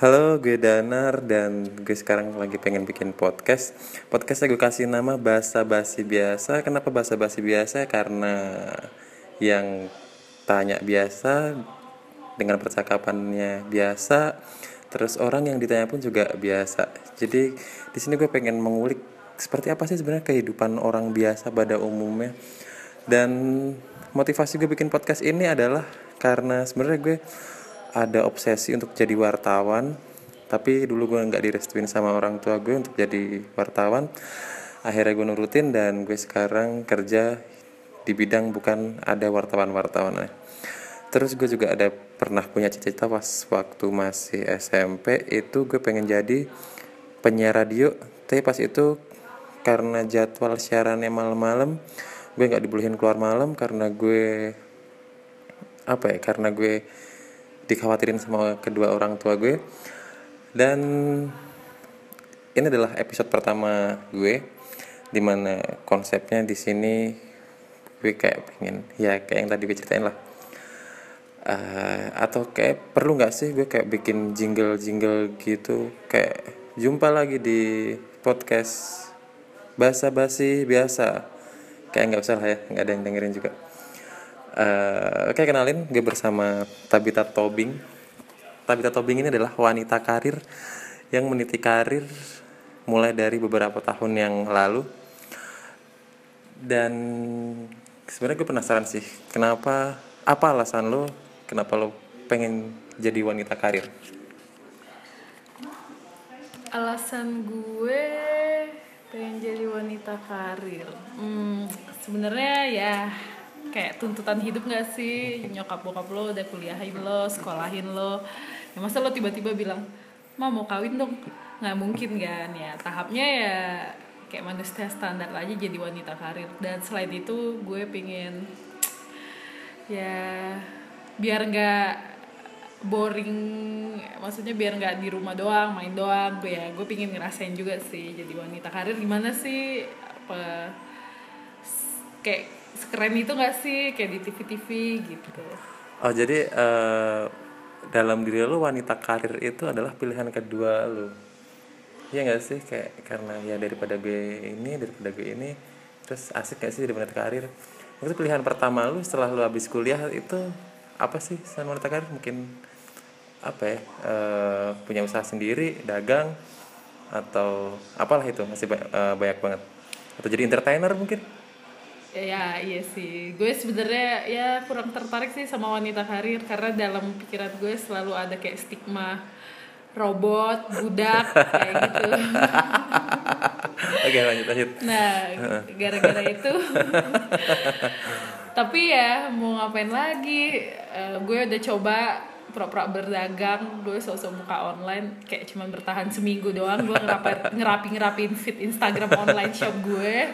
Halo, gue Danar dan gue sekarang lagi pengen bikin podcast. Podcastnya gue kasih nama Bahasa Basi Biasa. Kenapa Bahasa Basi Biasa? Karena yang tanya biasa dengan percakapannya biasa, terus orang yang ditanya pun juga biasa. Jadi di sini gue pengen mengulik seperti apa sih sebenarnya kehidupan orang biasa pada umumnya. Dan motivasi gue bikin podcast ini adalah karena sebenarnya gue ada obsesi untuk jadi wartawan tapi dulu gue nggak direstuin sama orang tua gue untuk jadi wartawan. Akhirnya gue nurutin dan gue sekarang kerja di bidang bukan ada wartawan-wartawan terus gue juga ada pernah punya cita-cita pas waktu masih SMP itu gue pengen jadi penyiar radio. Tapi pas itu karena jadwal siarannya malam-malam gue nggak dibolehin keluar malam karena gue apa ya karena gue dikhawatirin sama kedua orang tua gue. Dan ini adalah episode pertama gue di mana konsepnya di sini gue kayak pengen ya kayak yang tadi gue ceritain lah. Uh, atau kayak perlu nggak sih gue kayak bikin jingle jingle gitu? Kayak jumpa lagi di podcast basa basi biasa. Kayak nggak usah lah ya nggak ada yang dengerin juga Uh, Oke kenalin gue bersama Tabita Tobing. Tabita Tobing ini adalah wanita karir yang meniti karir mulai dari beberapa tahun yang lalu. Dan sebenarnya gue penasaran sih, kenapa apa alasan lo kenapa lo pengen jadi wanita karir? Alasan gue pengen jadi wanita karir. Hmm, sebenarnya ya kayak tuntutan hidup gak sih? Nyokap bokap lo udah kuliahin lo sekolahin lo. Ya masa lo tiba-tiba bilang ma mau kawin dong? Nggak mungkin kan ya. Tahapnya ya kayak manusia standar aja jadi wanita karir. Dan selain itu gue pengen ya biar nggak boring maksudnya biar nggak di rumah doang main doang gue ya gue pengen ngerasain juga sih jadi wanita karir. Gimana sih apa kayak sekeren itu gak sih? Kayak di TV-TV gitu. Oh jadi uh, dalam diri lo wanita karir itu adalah pilihan kedua lo Iya gak sih? Kayak karena ya daripada gue ini daripada gue ini terus asik gak sih jadi wanita karir? Itu pilihan pertama lo setelah lo habis kuliah itu apa sih sama wanita karir? Mungkin apa ya? Uh, punya usaha sendiri dagang atau apalah itu? Masih banyak, uh, banyak banget. Atau jadi entertainer mungkin ya iya sih. Gue sebenarnya ya kurang tertarik sih sama wanita karir karena dalam pikiran gue selalu ada kayak stigma robot budak kayak gitu. Oke lanjut lanjut. Nah gara-gara itu. Tapi ya mau ngapain lagi? Uh, gue udah coba pura-pura berdagang. Gue sosok muka online kayak cuman bertahan seminggu doang. Gue ngerapi ngerapi ngerapin fit Instagram online shop gue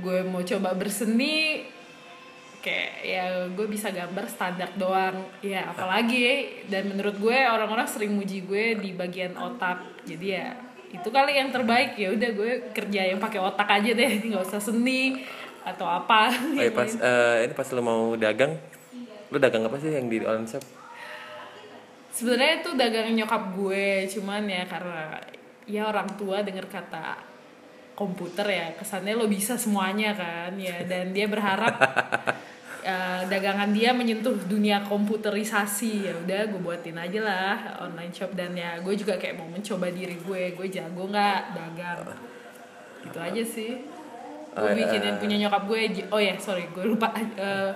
gue mau coba berseni kayak ya gue bisa gambar standar doang. Ya apalagi dan menurut gue orang-orang sering muji gue di bagian otak. Jadi ya itu kali yang terbaik. Ya udah gue kerja yang pakai otak aja deh. Nggak usah seni atau apa. Oh, ya, pas uh, ini pas lo mau dagang lo dagang apa sih yang di online shop sebenarnya itu dagang nyokap gue cuman ya karena ya orang tua dengar kata komputer ya kesannya lo bisa semuanya kan ya. Dan dia berharap uh, dagangan dia menyentuh dunia komputerisasi. Ya udah gue buatin aja lah online shop. Dan ya gue juga kayak mau mencoba diri gue. Gue jago nggak dagang? Itu aja sih. Gue oh, bikinin punya nyokap gue. Oh ya sorry gue lupa. Uh,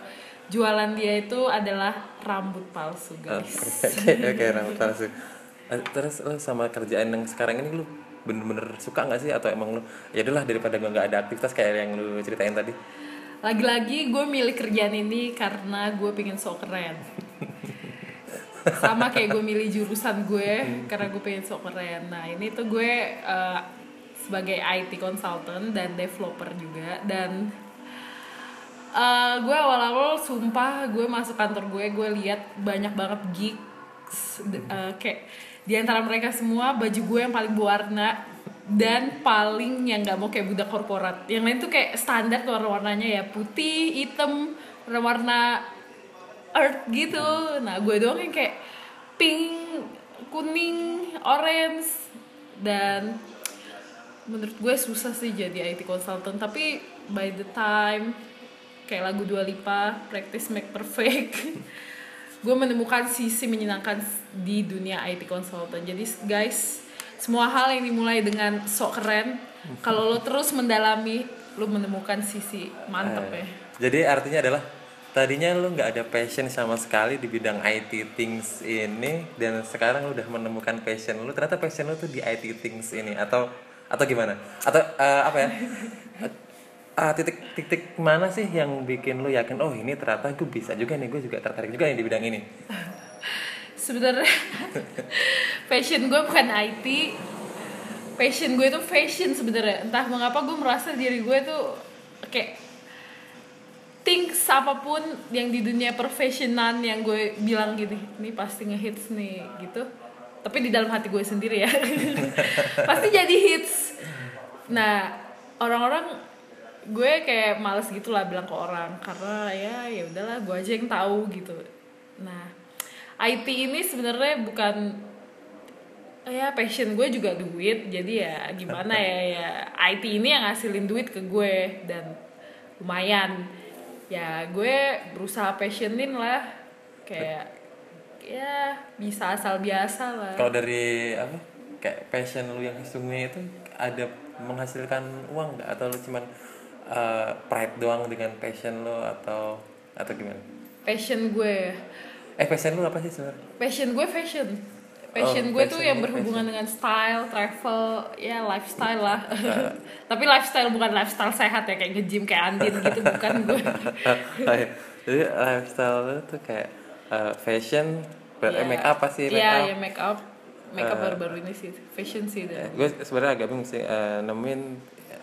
jualan dia itu adalah rambut palsu guys. Oke okay, okay, rambut palsu. Eh, terus lo sama kerjaan yang sekarang ini lo bener-bener suka nggak sih? Atau emang lu ya adalah daripada gue nggak ada aktivitas kayak yang lu ceritain tadi. Lagi-lagi gue milih kerjaan ini karena gue pengen sok keren. Sama kayak gue milih jurusan gue karena gue pengen sok keren. Nah ini tuh gue uh, sebagai IT consultant dan developer juga dan uh, gue awal-awal sumpah gue masuk kantor gue gue lihat banyak banget gigs uh, kayak di antara mereka semua baju gue yang paling berwarna dan paling yang nggak mau kayak budak korporat. Yang lain tuh kayak standar warna-warnanya ya. Putih hitam warna-warna earth gitu. Nah gue doang yang kayak pink kuning orange dan menurut gue susah sih jadi IT consultant. Tapi by the time kayak lagu Dua Lipa practice make perfect gue menemukan sisi menyenangkan di dunia IT consultant jadi guys semua hal yang dimulai dengan sok keren kalau lo terus mendalami lo menemukan sisi mantep Eh, ya Jadi artinya adalah tadinya lu nggak ada passion sama sekali di bidang IT things ini dan sekarang lu udah menemukan passion lu ternyata passion lu tuh di IT things ini atau atau gimana? Atau eh, apa ya? Ah, titik-titik mana sih yang bikin lu yakin oh ini ternyata gue bisa juga nih gue juga tertarik juga nih di bidang ini? Sebenarnya passion gue bukan IT passion gue itu fashion sebenarnya. Entah mengapa gue merasa diri gue tuh kayak things apa pun yang di dunia profesionan yang gue bilang gini ini pasti ngehits nih gitu. Tapi di dalam hati gue sendiri ya. Pasti jadi hits. Nah orang-orang gue kayak males gitu lah bilang ke orang. Karena ya ya udahlah gue aja yang tahu gitu. Nah IT ini sebenarnya bukan ya passion gue juga duit. Jadi ya gimana ya ya IT ini yang ngasilin duit ke gue. Dan lumayan. Ya gue berusaha passionin lah. Kayak ya bisa asal biasa lah. Kalau dari apa? Kayak passion lu yang sesungguhnya itu ada menghasilkan uang nggak? Atau lu cuman eh, pride doang dengan passion lu atau atau gimana? Passion gue. Eh passion lu apa sih sebenarnya? Passion gue fashion. Passion Oh, gue tuh passion yang lu berhubungan dengan style travel ya lifestyle lah. Tapi lifestyle bukan lifestyle sehat ya kayak nge-gym kayak Andin gitu bukan gue. Jadi lifestyle tuh kayak eh, fashion eh, Iya. make up apa sih? Iya, up? ya make up. Make up Eh, baru-baru ini sih fashion sih. Gue sebenarnya agak bingung sih eh, nemuin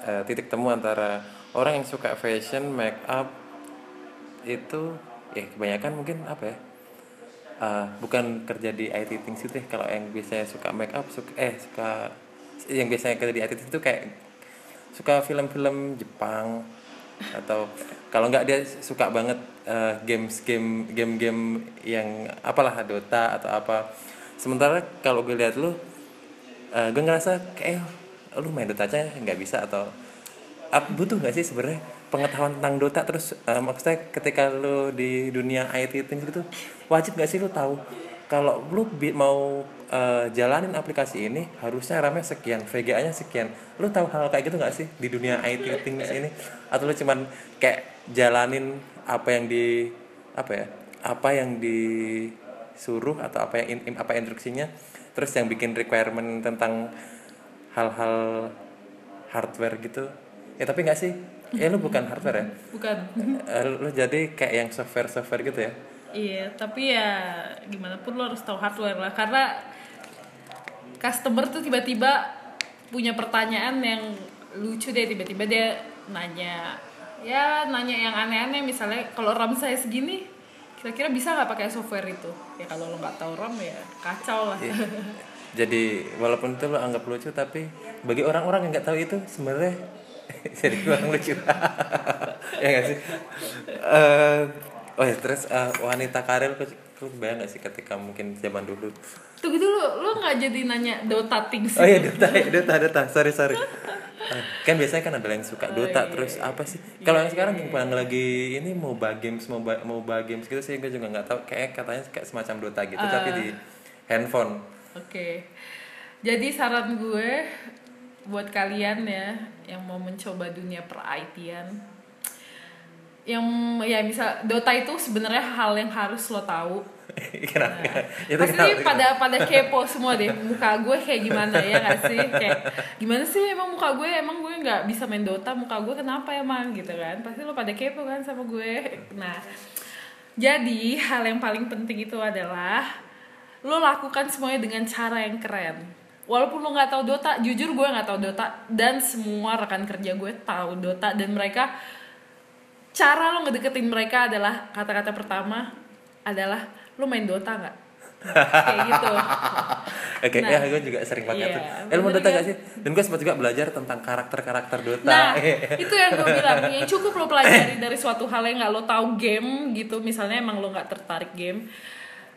eh, titik temu antara orang yang suka fashion make up itu ya kebanyakan mungkin apa ya eh, bukan kerja di IT things itu ya kalau yang biasanya suka make up suka eh suka yang biasanya kerja di IT itu kayak suka film-film Jepang atau kalau nggak dia suka banget eh, games game game game yang apalah Dota atau apa. Sementara kalau gue lihat lu eh, gue ngerasa kayak "Eh, lu main Dota aja nggak bisa atau butuh nggak sih sebenarnya pengetahuan tentang Dota? Terus eh, maksudnya ketika lu di dunia IT things gitu wajib nggak sih lu tahu kalau lu mau eh, jalanin aplikasi ini harusnya RAM-nya sekian VGA-nya sekian. Lu tahu hal kayak gitu nggak sih di dunia IT things ini? Atau lu cuman kayak jalanin apa yang di apa ya apa yang disuruh atau apa yang in- in- apa instruksinya terus yang bikin requirement tentang hal-hal hardware gitu ya tapi nggak sih? Ya lu bukan hardware ya? Bukan. Eh, lu jadi kayak yang software software gitu ya? Iya tapi ya gimana pun lo harus tahu hardware lah. Karena customer tuh tiba-tiba punya pertanyaan yang lucu deh. Tiba-tiba dia nanya ya nanya yang aneh-aneh. Misalnya kalau RAM saya segini kira-kira bisa nggak pakai software itu? Ya kalau lo nggak tahu RAM ya kacau lah. Iya. jadi walaupun itu lu anggap lucu tapi bagi orang-orang yang nggak tahu itu sebenarnya jadi kurang lucu. Ya nggak sih? Eh, oh ya terus eh, wanita karir lu, lu bayang nggak sih ketika mungkin zaman dulu? Tunggu dulu lo nggak jadi nanya Dota Things oh iya Dota ya Dota Dota. Sorry sorry. Eh, kan biasanya kan ada yang suka Oh, Dota iya, terus iya. apa sih? Kalau yang sekarang yang paling lagi ini MOBA games MOBA MOBA games gitu sih gue juga nggak tahu. Kayak katanya kayak semacam Dota gitu tapi Ah. di handphone. Oke. Jadi saran gue buat kalian ya yang mau mencoba dunia per IT-an yang ya misal Dota itu sebenarnya hal yang harus lo tahu. kenapa? Itu Pasti kenapa? pada pada kepo semua deh muka gue kayak gimana ya gak sih? Kayak gimana sih emang muka gue? Emang gue nggak bisa main Dota muka gue kenapa emang? Gitu kan? Pasti lo pada kepo kan sama gue. Nah jadi hal yang paling penting itu adalah lo lakukan semuanya dengan cara yang keren walaupun lo nggak tahu Dota jujur gue nggak tahu Dota dan semua rekan kerja gue tahu Dota dan mereka cara lo ngedeketin mereka adalah kata-kata pertama adalah lo main Dota nggak kayak gitu Oke, Nah, ya gue juga sering pakai iya, tuh. Eh, lu mau bener Dota gak sih? Dan gue sempat juga belajar tentang karakter-karakter Dota. Nah, itu yang gue bilang yang cukup lo pelajari dari suatu hal yang nggak lo tahu game gitu, misalnya emang lo nggak tertarik game,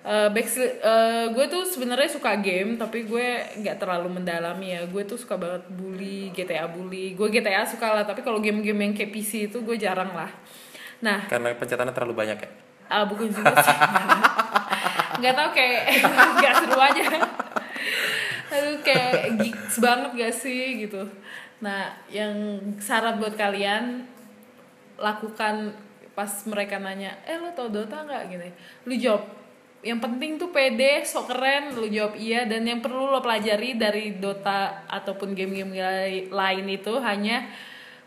Eh, Backstreet- eh, gue tuh sebenarnya suka game tapi gue nggak terlalu mendalami ya. Gue tuh suka banget bully GTA bully. Gue GTA suka lah tapi kalau game-game yang kayak PC itu gue jarang lah. Nah. Karena pencetannya terlalu banyak ya. ah bukan juga sih. Nggak tahu kayak nggak seru aja. Aduh kayak geeks banget gak sih gitu. Nah yang syarat buat kalian lakukan pas mereka nanya eh lo tau Dota nggak? Gini. Lu jawab yang penting tuh pede sok keren lu jawab iya. Dan yang perlu lo pelajari dari Dota ataupun game-game lai- lain itu hanya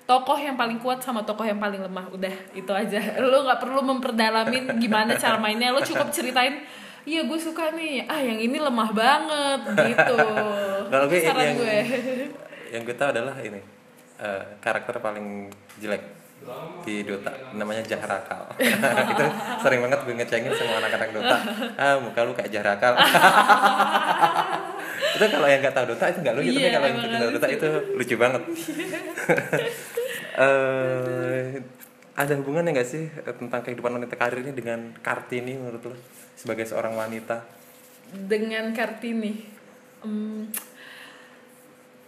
tokoh yang paling kuat sama tokoh yang paling lemah. Udah itu aja. Lo nggak perlu memperdalamin gimana cara mainnya. Lo cukup ceritain iya gue suka nih. Ah yang ini lemah banget gitu. Kalau gue yang gue. yang gue tahu adalah ini eh, karakter paling jelek di Dota namanya Jahrakal itu sering banget gue ngecengin semua anak-anak Dota. Ah muka lu kayak Jahrakal itu kalau yang nggak tahu Dota itu nggak lucu tapi Iya, kalau yang nggak Dota itu lucu banget. Eh ada hubungannya nggak sih eh, tentang kehidupan wanita karir ini dengan Kartini menurut lo sebagai seorang wanita? Dengan kartini? Em,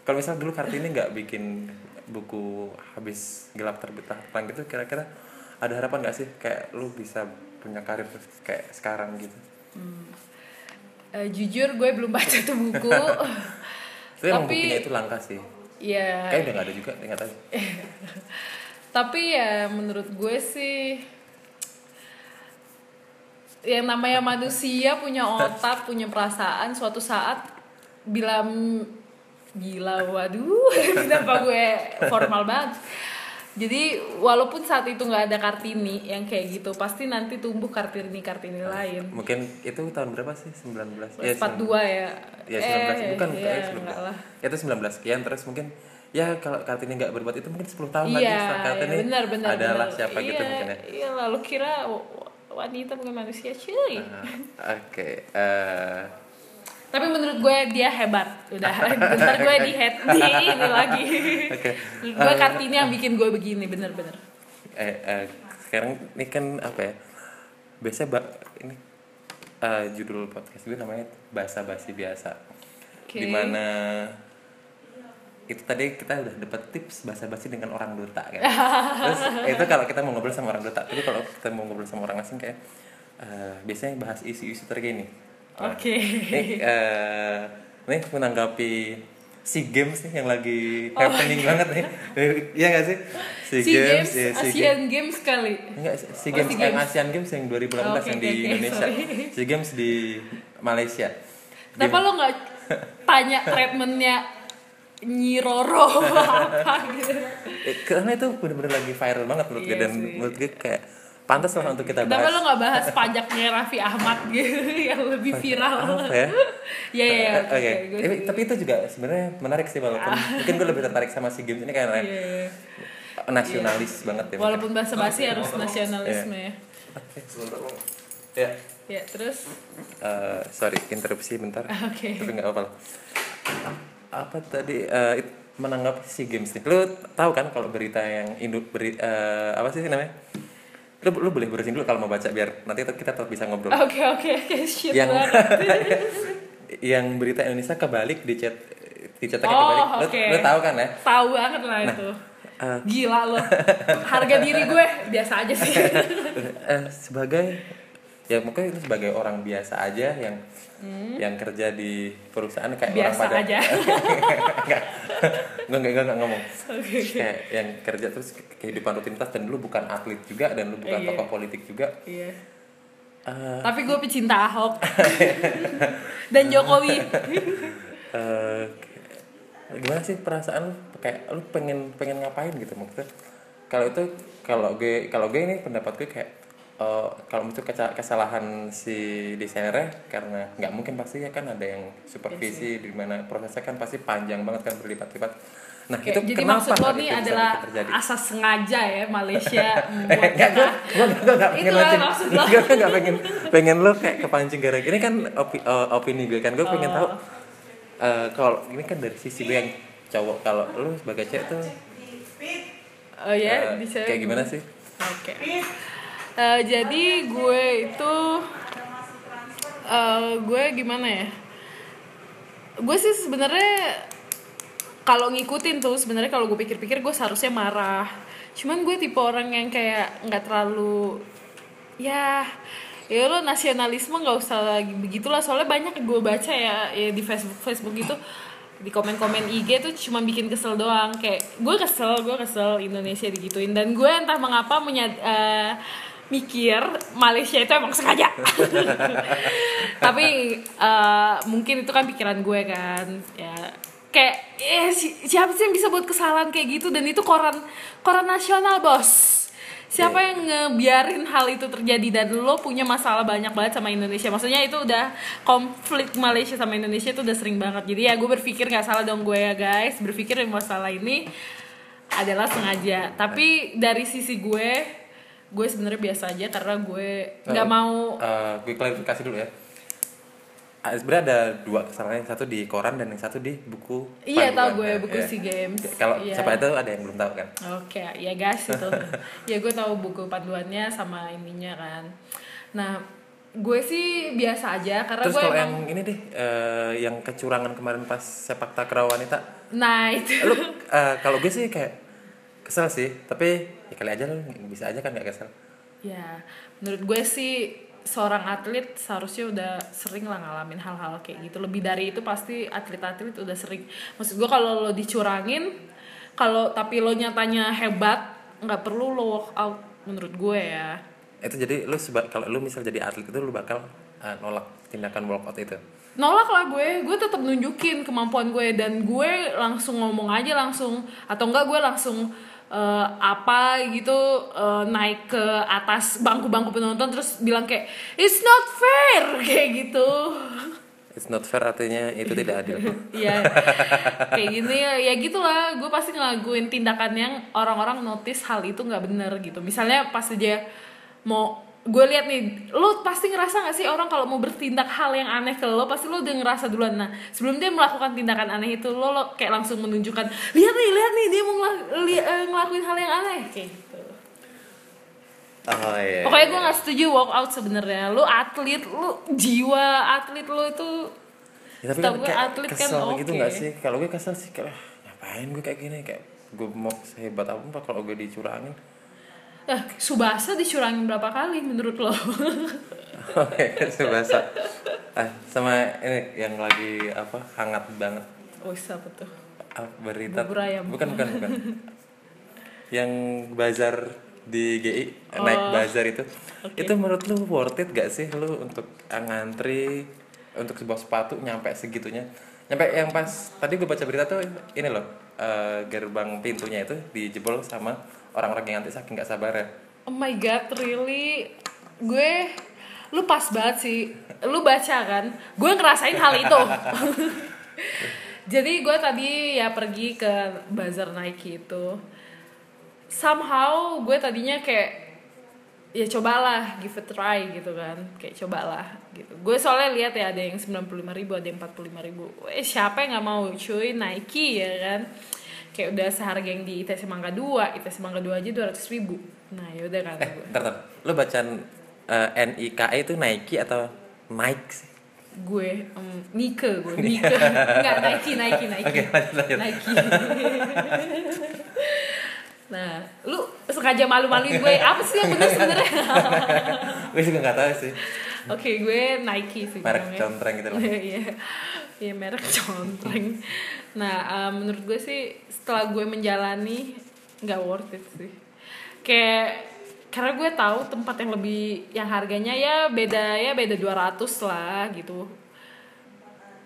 Kalau misal dulu Kartini nggak bikin buku habis gelap terbitah terang gitu, kira-kira ada harapan nggak sih kayak lu bisa punya karir kayak sekarang gitu? eh, jujur gue belum baca tuh buku Tapi Tapi- bukunya itu langka sih. ya Kayak udah nggak ada juga, nggak tahu. tapi ya menurut gue sih yang namanya manusia punya otak punya perasaan suatu saat bila gila waduh kenapa gue formal banget jadi walaupun saat itu nggak ada kartini yang kayak gitu pasti nanti tumbuh kartini kartini lain Mungkin itu tahun berapa sih? 19. empat dua ya Ya 19 bukan iya, kayak sebelum enggak lah itu 19 sekian terus mungkin ya kalau Kartini nggak berbuat itu mungkin 10 tahun lagi iya Kartini iya, benar benar adalah benar. siapa gitu Iya, mungkin ya. iya lalu kira wanita bukan manusia cuy Nah, Oke, eh, Tapi menurut gue dia hebat. Udah, bentar gue di head di ini lagi. Oke. Menurut gue Kartini yang bikin gue begini, bener-bener. eh, eh, sekarang ini kan apa ya biasa ba ini eh, judul podcast gue namanya bahasa basi biasa Oke. di mana itu tadi kita udah dapat tips bahasa basi dengan orang Dota kan terus itu kalau kita mau ngobrol sama orang Dota tapi kalau kita mau ngobrol sama orang asing kayak eh, biasanya bahas isu-isu terkini Oke. nih eh, nih menanggapi SEA Games nih yang lagi Oh happening banget nih iya gak sih SEA SEA Games, ya, SEA Asian Games kali. Enggak, SEA Oh, Games, yang Games. Asian Games yang 2018 Oh, oke, yang di oke, Indonesia. sorry. SEA Games di Malaysia. Kenapa lo nggak tanya treatmentnya Nyiroro apa gitu? Eh, karena itu bener-bener lagi viral banget menurut gue Iya dan sih. menurut gue kayak pantas lah untuk kita Kenapa bahas. lo nggak bahas pajaknya Raffi Ahmad gitu yang lebih viral? Apa ya? Iya iya. Eh, oke, tapi itu juga sebenarnya menarik sih walaupun mungkin gue lebih tertarik sama SEA Games ini karena Iya, iya. nasionalis banget ya. Walaupun bahasa basi harus nasionalisme ya. Oke. Ya, Ya terus, eh, sorry interupsi bentar. Oke. Tapi nggak apa-apa. Apa tadi eh, it- menanggapi SEA Games nih? Lu tahu kan kalau berita yang induk beri eh, apa sih namanya? Lu, lu boleh berusin dulu kalau mau baca biar nanti kita tetap bisa ngobrol. oke oke oke shit yang banget. yang berita Indonesia kebalik di chat di Oh, kebalik. Lu, oke. lu tahu kan ya? Tahu banget lah itu. eh, Gila lo. Harga diri gue biasa aja sih. eh, sebagai ya mungkin lu sebagai orang biasa aja yang yang kerja di perusahaan kayak Hmm. Biasa orang pada aja. enggak enggak enggak enggak ngomong oke. kayak yang kerja terus ke- kehidupan rutinitas dan lu bukan atlet juga dan lu bukan Iya. tokoh politik juga Iya. Eh, Tapi gue pecinta Ahok dan Jokowi. eh, gimana sih perasaan lu kayak lu pengen pengen ngapain gitu maksudnya kalau itu kalau gue kalau gue ini pendapat gue kayak eh, kalau itu kesalahan si desainernya karena nggak mungkin pasti ya kan ada yang supervisi di mana prosesnya kan pasti panjang banget kan berlipat-lipat nah Oke, itu jadi kenapa maksud lo nih adalah terjadi asas sengaja ya Malaysia Eh, membuat kita. gue gak pengen maksud lo. gue gak pengen pengen lo kayak kepancing gara ini kan opi- eh, opini gue kan gue pengen Oh. tahu eh, kalau ini kan dari sisi gue yang cowok kalau lo sebagai cewek tuh Oh ya, eh, bisa. kayak gimana sih Oke. Eh, jadi gue itu eh, gue gimana ya? Gue sih sebenarnya kalau ngikutin tuh sebenarnya kalau gue pikir-pikir gue seharusnya marah. Cuman gue tipe orang yang kayak nggak terlalu ya ya lo nasionalisme nggak usah lagi begitulah. Soalnya banyak gue baca ya, ya di Facebook Facebook gitu di komen-komen IG tuh cuma bikin kesel doang. Kayak gue kesel gue kesel Indonesia digituin. Dan gue entah mengapa menyad, eh, mikir Malaysia itu emang sengaja. Tapi eh, mungkin itu kan pikiran gue kan ya. Kayak eh si- siapa sih yang bisa buat kesalahan kayak gitu? Dan itu koran koran nasional bos. Siapa yang ngebiarin hal itu terjadi? Dan lo punya masalah banyak banget sama Indonesia. Maksudnya itu udah konflik Malaysia sama Indonesia itu udah sering banget. Jadi ya gue berpikir nggak salah dong gue ya guys. Berpikir masalah ini adalah sengaja. Tapi dari sisi gue gue sebenarnya biasa aja karena gue nggak mau Eh, gue klarifikasi dulu ya Ah, sebenarnya ada dua kesalahan yang satu di koran dan yang satu di buku Iya, tahu gue, Ya, buku ya. SEA Games. kalau Iya. siapa itu ada yang belum tahu kan Oke, ya guys itu. ya gue tahu buku panduannya sama ininya kan. Nah, gue sih biasa aja karena terus gue kalau emang. yang ini deh eh, yang kecurangan kemarin pas sepak takraw wanita Nah itu. lu eh, kalau gue sih kayak kesel sih tapi ya kali aja lu bisa aja kan gak kesel ya, menurut gue sih seorang atlet seharusnya udah sering lah ngalamin hal-hal kayak gitu. Lebih dari itu pasti atlet-atlet udah sering. Maksud gue kalau lo dicurangin, kalau tapi lo nyatanya hebat, nggak perlu lo walk out menurut gue ya. itu jadi seba- kalau lu misal jadi atlet itu lu bakal eh, nolak tindakan walkout itu nolak lah gue gue tetap nunjukin kemampuan gue dan gue langsung ngomong aja langsung atau enggak gue langsung eh, apa gitu eh, naik ke atas bangku-bangku penonton terus bilang kayak it's not fair kayak gitu. It's not fair artinya itu tidak adil. Iya. Kayak gini ya ya gitulah. Gue pasti ngelakuin tindakan yang orang-orang notice hal itu nggak bener gitu. Misalnya pas aja mau gue lihat nih lo pasti ngerasa gak sih orang kalau mau bertindak hal yang aneh ke lo pasti lo udah ngerasa duluan nah sebelum dia melakukan tindakan aneh itu lo, lo kayak langsung menunjukkan lihat nih lihat nih dia mau ngela- li- eh, ngelakuin hal yang aneh kayak gitu oh iya pokoknya gue nggak setuju walk out sebenarnya lo atlet lo jiwa atlet lo itu Ya, tapi kan gue kayak atlet kan kesel gitu oke. nggak sih? Kalau gue kesel sih kayak "Ah, ngapain gue kayak gini kayak gue mau sehebat apa kalau gue dicurangin. Eh, Subasa dicurangin berapa kali menurut lo? Oke, sebasa. Ah, sama ini yang lagi apa hangat banget oh, siapa tuh? ah, berita. Bubur ayam. Bukan bukan bukan. yang bazar di GI Oh. naik bazar itu. Itu menurut lu worth it gak sih lu untuk ngantri untuk sebuah sepatu nyampe segitunya? Nyampe yang pas tadi gue baca berita tuh ini loh eh, gerbang pintunya itu dijebol sama orang-orang yang ngantri saking gak sabar ya. Oh my god, really? Gue lu pas banget sih. Lu baca kan? Gue ngerasain hal itu. Jadi gue tadi ya pergi ke bazar Nike itu. Somehow gue tadinya kayak ya cobalah give it a try gitu kan kayak cobalah gitu gue soalnya lihat ya ada yang 95.000 ribu ada yang 45.000 ribu eh siapa yang nggak mau cuy Nike ya kan kayak udah seharga yang di ITC Mangga 2 ITC Mangga 2 aja 200 ribu nah yaudah kan Eh, gue ntar. Lu bacaan eh, NIKE itu Nike atau Nike sih? gue um, Nike gue Nike nggak Nike Nike Nike Oke, lanjut, lanjut. Nike nah lu sengaja malu-maluin gue apa sih yang bener sebenarnya gue juga nggak tahu sih. Oke, gue Nike sih Merek contreng gitu loh. Iya. Iya, merek contreng. Nah, um, menurut gue sih setelah gue menjalani nggak worth it sih. Kayak karena gue tahu tempat yang lebih yang harganya ya beda ya beda 200 lah gitu.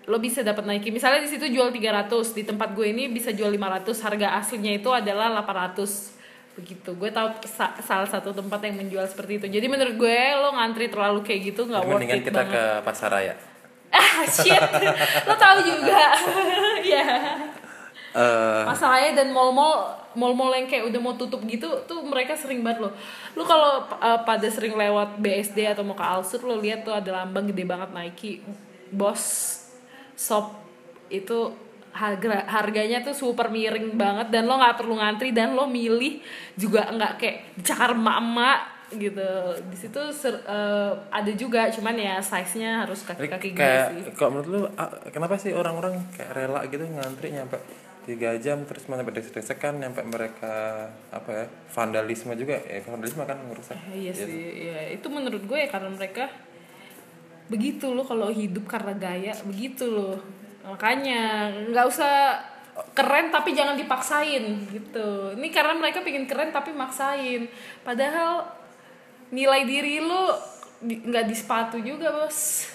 Lo bisa dapat Nike. Misalnya di situ jual 300, di tempat gue ini bisa jual 500. Harga aslinya itu adalah 800 begitu gue tahu sa- salah satu tempat yang menjual seperti itu jadi menurut gue lo ngantri terlalu kayak gitu nggak worth it kita banget ke pasar raya. Ah shit. Lo tahu juga. Ya Eh, masalahnya dan mall-mall mall-mall yang kayak udah mau tutup gitu tuh mereka sering banget loh. Lu kalau uh, pada sering lewat BSD atau mau ke Alsut lo lihat tuh ada lambang gede banget Nike. Bos shop itu harga harganya tuh super miring banget dan lo nggak perlu ngantri dan lo milih juga nggak kayak dicakar emak-emak gitu. Di situ ser- eh, ada juga cuman ya size nya harus kaki kaki gue kayak sih. kalau menurut lu ah, kenapa sih orang-orang kayak rela gitu ngantri nyampe tiga jam terus sampai desek-desekan nyampe mereka apa ya vandalisme juga? Ya vandalisme kan ngerusak iya sih ya itu menurut gue ya karena mereka begitu loh kalau hidup karena gaya begitu loh. Makanya nggak usah keren tapi jangan dipaksain gitu. Ini karena mereka pengen keren tapi maksain. Padahal nilai diri lu di- nggak di sepatu juga bos.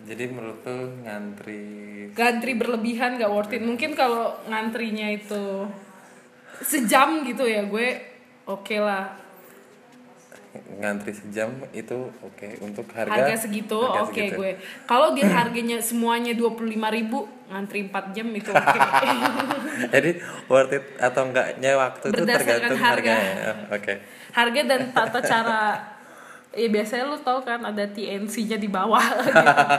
Jadi menurut lu ngantri ngantri berlebihan gak worth it. Mungkin kalau ngantrinya itu sejam gitu ya gue oke lah ngantri sejam itu oke untuk harga harga segitu oke segitu. gue kalau dia harganya semuanya dua puluh ribu ngantri 4 jam itu oke jadi worth it atau enggaknya waktu itu tergantung harga. harganya Oh, oke harga dan tata cara ya biasanya lu tau kan ada TNC-nya di bawah gitu.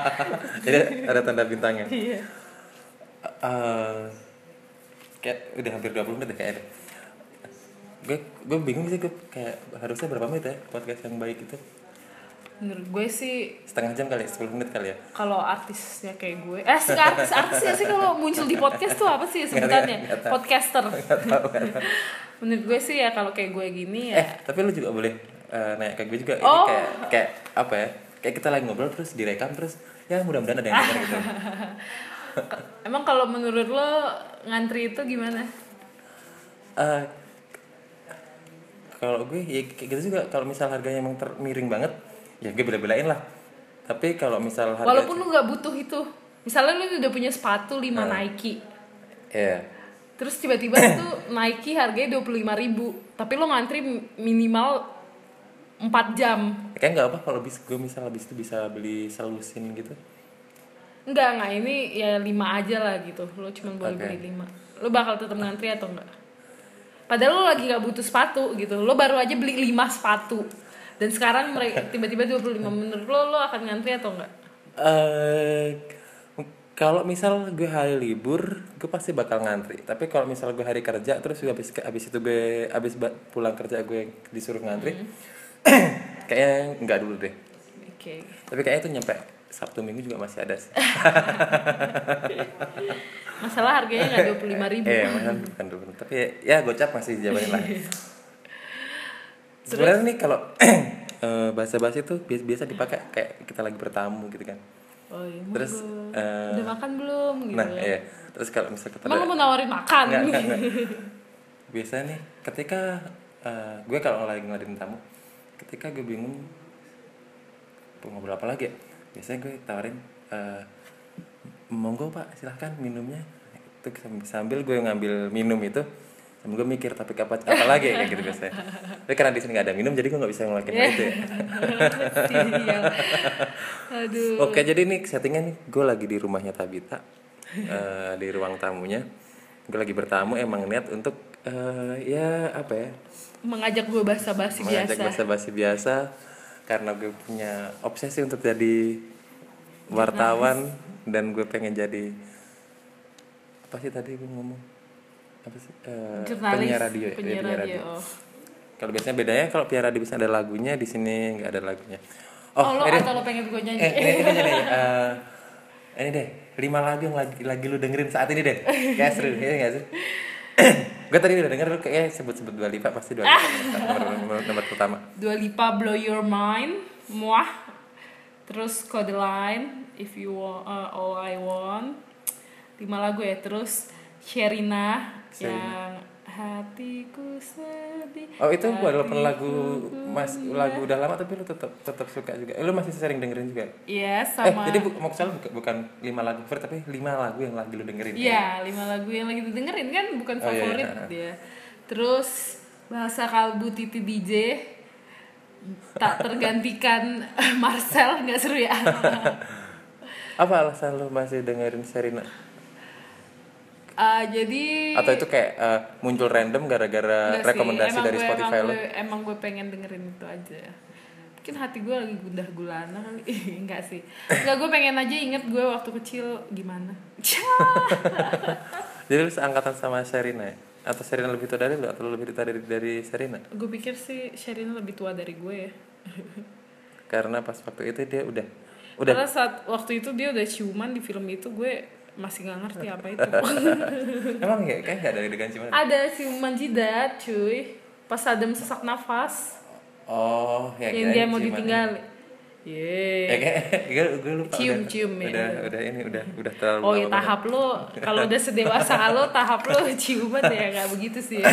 jadi ada tanda bintangnya Iya. Eh, kayak udah hampir 20 menit deh kayaknya gue gue bingung sih gue kayak harusnya berapa menit ya podcast yang baik itu? Menurut gue sih setengah jam kali 10 menit kali ya? kalau artisnya kayak gue eh sih artis artis ya sih kalau muncul di podcast tuh apa sih sebutannya? nggak tahu. podcaster. Nggak tahu, menurut gue sih ya kalau kayak gue gini ya. Eh tapi lu juga boleh eh, nanya ke gue juga. Ini Oh. kayak kayak apa ya? Kayak kita lagi ngobrol terus direkam terus ya mudah-mudahan ada yang denger gitu. Emang kalau menurut lo ngantri itu gimana? Eh, kalau gue ya kayak gitu juga. Kalau misal harganya emang ter- miring banget ya gue bela-belain lah. Tapi kalau misal harga walaupun lu nggak butuh itu. Misalnya lu udah punya sepatu 5 Ah. Nike. Ya terus tiba-tiba tuh Nike harganya 25.000 ribu. Tapi lo ngantri minimal 4 jam. Kayak nggak apa kalau bis gue misal habis itu bisa beli selusin gitu. Enggak enggak ini ya 5 aja lah gitu. Lo cuma boleh Oke. beli 5 lo bakal tetap ngantri atau enggak padahal lo lagi gak butuh sepatu gitu. Lo baru aja beli 5 sepatu. Dan sekarang mereka tiba-tiba 25 menurut lo lo akan ngantri atau enggak eh kalau misal gue hari libur gue pasti bakal ngantri. Tapi kalau misal gue hari kerja terus gue habis habis itu gue habis pulang kerja gue disuruh ngantri kayaknya nggak dulu deh. Oke. Tapi kayaknya itu nyampe sabtu minggu juga masih ada sih. Masalah harganya nggak 25.000 ribu. Eh mahal bukan dulu tapi ya, ya gocap masih jabanin lah. Sebenarnya nih kalau eh, bahasa bahasa itu biasa, dipakai kayak kita lagi bertamu gitu kan. Oh iya terus eh, udah makan belum? Gitu nah iya. Terus kalau misal kita emang mau nawarin makan? Nggak, nggak, nggak. biasanya nih ketika eh, gue kalau lagi ngeladenin tamu ketika gue bingung mau ngobrol apa lagi ya biasanya gue tawarin eh, monggo pak silahkan minumnya. Itu sambil- gue ngambil minum itu sambil gue mikir tapi apa apa lagi? Ya kayak gitu biasanya. Tapi karena di sini nggak ada minum jadi gue nggak bisa ngelakuin hal itu ya. Aduh. Oke, jadi nih settingnya nih, gue lagi di rumahnya Tabita, eh, di ruang tamunya. Gue lagi bertamu, emang niat untuk eh, ya apa ya, mengajak gue basa-basi mengajak biasa. basa-basi biasa, karena gue punya obsesi untuk jadi wartawan dan gue pengen jadi apa sih tadi gue ngomong apa sih Eh, jurnalis penyiar radio, ya, penyiar penyiar radio. radio. Kalau biasanya bedanya kalau penyiar radio bisa ada lagunya, di sini nggak ada lagunya. Oh, lo ini- atau lo pengen gue nyanyi? Eh, ini, ini, ini, eh, ini deh, lima lagu yang lagi, lagi lu dengerin saat ini deh. Kayak seru, ya gak sih? Gue tadi udah denger lu kayak sebut-sebut dua lipat pasti dua lipat nomor, nomor, nomor pertama. Dua Lipa Blow Your Mind, Muah, terus Code Line, If You Want, uh, All I Want, lima lagu ya. Terus Sherina yang hatiku sedih. Oh itu walaupun hatiku lagu mas lagu udah lama tapi lu tetap tetap suka juga. Eh, lu masih sering dengerin juga. Iya Eh sama. jadi bu, maksudnya bukan, bukan lima lagu favorit tapi lima lagu yang lagi lu dengerin. Iya, lima lagu yang lagi didengerin kan bukan Oh, iya, favorit iya. dia. Terus bahasa kalbu Titi DJ tak tergantikan Marcel nggak seru ya? Apa alasan lu masih dengerin Serina? Ah, jadi Atau itu kayak eh, muncul random gara-gara rekomendasi emang dari gue- Spotify emang lu? gue, emang gue pengen dengerin itu aja. Mungkin hati gue lagi gundah gulana kali. Enggak sih. Enggak gue pengen aja inget gue waktu kecil gimana. Jadi lu seangkatan sama Serina ya? atau Serena lebih tua dari lu atau lu lebih tua dari dari Serena gue pikir sih Sherina lebih tua dari gue ya karena pas waktu itu dia udah udah karena saat waktu itu dia udah ciuman di film itu gue masih nggak ngerti apa itu. Emang ya kayak nggak dari dengan cuman? Ada ciuman jidat cuy. Pas Adam sesak nafas. Oh ya yang kayak dia mau ciuman. ditinggal ya Yeay. kayak gue, gue lupa. Cium, udah, cium ya. udah udah ini udah udah terlalu Oh ya tahap lo. Kalau udah sedewasa lo tahap lo ciuman ya nggak begitu sih ya.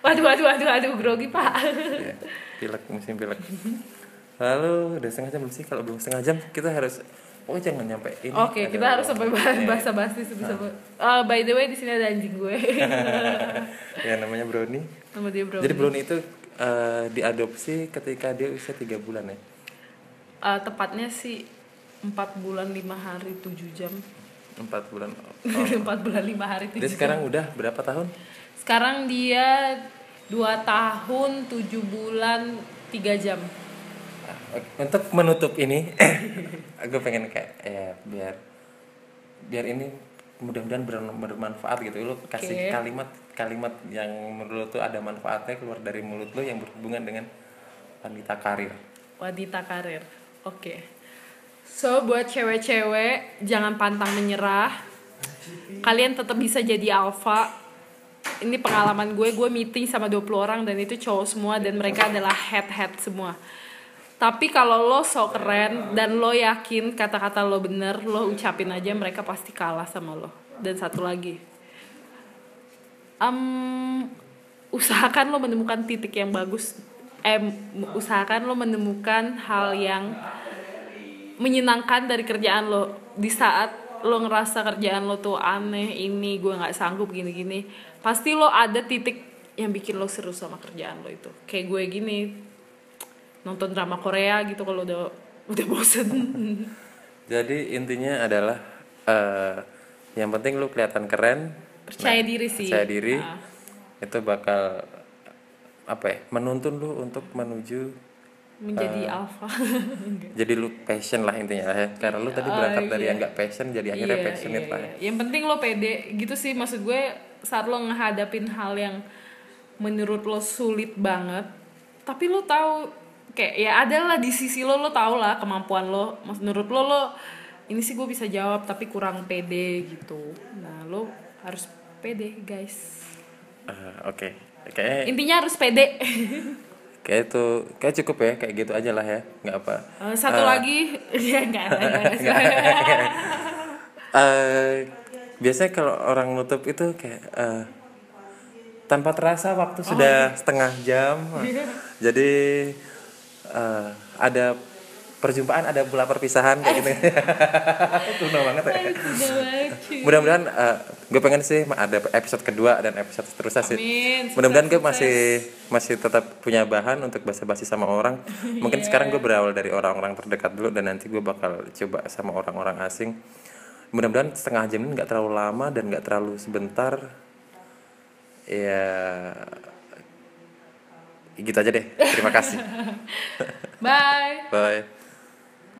waduh waduh waduh waduh grogi pak. Iya, pilek musim pilek. Lalu udah setengah jam belum sih? Kalau belum setengah jam kita harus oh jangan nyampe ini Oke ada kita harus sampai bahas orang- bahasa basi sebisa uh, By the way di sini ada anjing gue. ya namanya Brownie Nama dia bro. jadi Brownie itu eh, diadopsi ketika dia usia tiga bulan ya Uh, tepatnya sih empat bulan lima hari tujuh jam. empat bulan oh. Empat bulan lima hari tujuh dia jam. sekarang udah berapa tahun Sekarang dia dua tahun tujuh bulan tiga jam. Untuk menutup ini aku pengen kayak ya biar biar ini mudah-mudahan ber- bermanfaat gitu lu kasih Oke. kalimat kalimat yang menurut lu tuh ada manfaatnya keluar dari mulut lu yang berhubungan dengan wanita karir wanita karir. Oke. So buat cewek-cewek jangan pantang menyerah. Kalian tetap bisa jadi alpha. Ini pengalaman gue, gue meeting sama 20 orang dan itu cowok semua dan mereka adalah head-head semua. Tapi kalau lo sok keren dan lo yakin kata-kata lo bener, lo ucapin aja mereka pasti kalah sama lo. Dan satu lagi, Em, usahakan lo menemukan titik yang bagus. Eh usahakan lo menemukan hal yang menyenangkan dari kerjaan lo. Di saat lo ngerasa kerjaan lo tuh aneh ini gue nggak sanggup gini-gini pasti lo ada titik yang bikin lo seru sama kerjaan lo itu. Kayak gue gini nonton drama Korea gitu kalau udah udah bosen. Jadi intinya adalah eh yang penting lu kelihatan keren. Percaya Nah, diri sih. percaya diri. Ah. itu bakal apa ya menuntun lu untuk menuju menjadi Eh, alpha. jadi lu passion lah intinya ya. Karena lu tadi berangkat dari iya. yang nggak passion jadi akhirnya Iya, passionate iya, lah iya. Yang penting lo pede gitu sih. Maksud gue saat lo ngehadapin hal yang menurut lo sulit banget, tapi lo tahu kayak ya ada lah di sisi lo lo tau lah kemampuan lo. Menurut lo lo ini sih gue bisa jawab tapi kurang pede gitu. Nah lo harus pede guys. Ah, oke kayak Intinya harus pede. kayak itu kayak cukup ya kayak gitu aja lah ya nggak apa Eh, Satu lagi ya enggak ada. Eh, biasanya kalau orang nutup itu kayak eh, tanpa terasa waktu Oh, sudah iya. setengah jam jadi eh, ada perjumpaan ada pula perpisahan kayak gitu. Kuno banget ya. Mudah-mudahan eh, gue pengen sih ada episode kedua dan episode seterusnya sih. Mudah-mudahan gue masih masih tetap punya bahan untuk basa-basi sama orang. Mungkin Iya. sekarang gue berawal dari orang-orang terdekat dulu dan nanti gue bakal coba sama orang-orang asing. Mudah-mudahan setengah jam ini nggak terlalu lama dan nggak terlalu sebentar. Ya gitu aja deh. Terima kasih. Bye. bye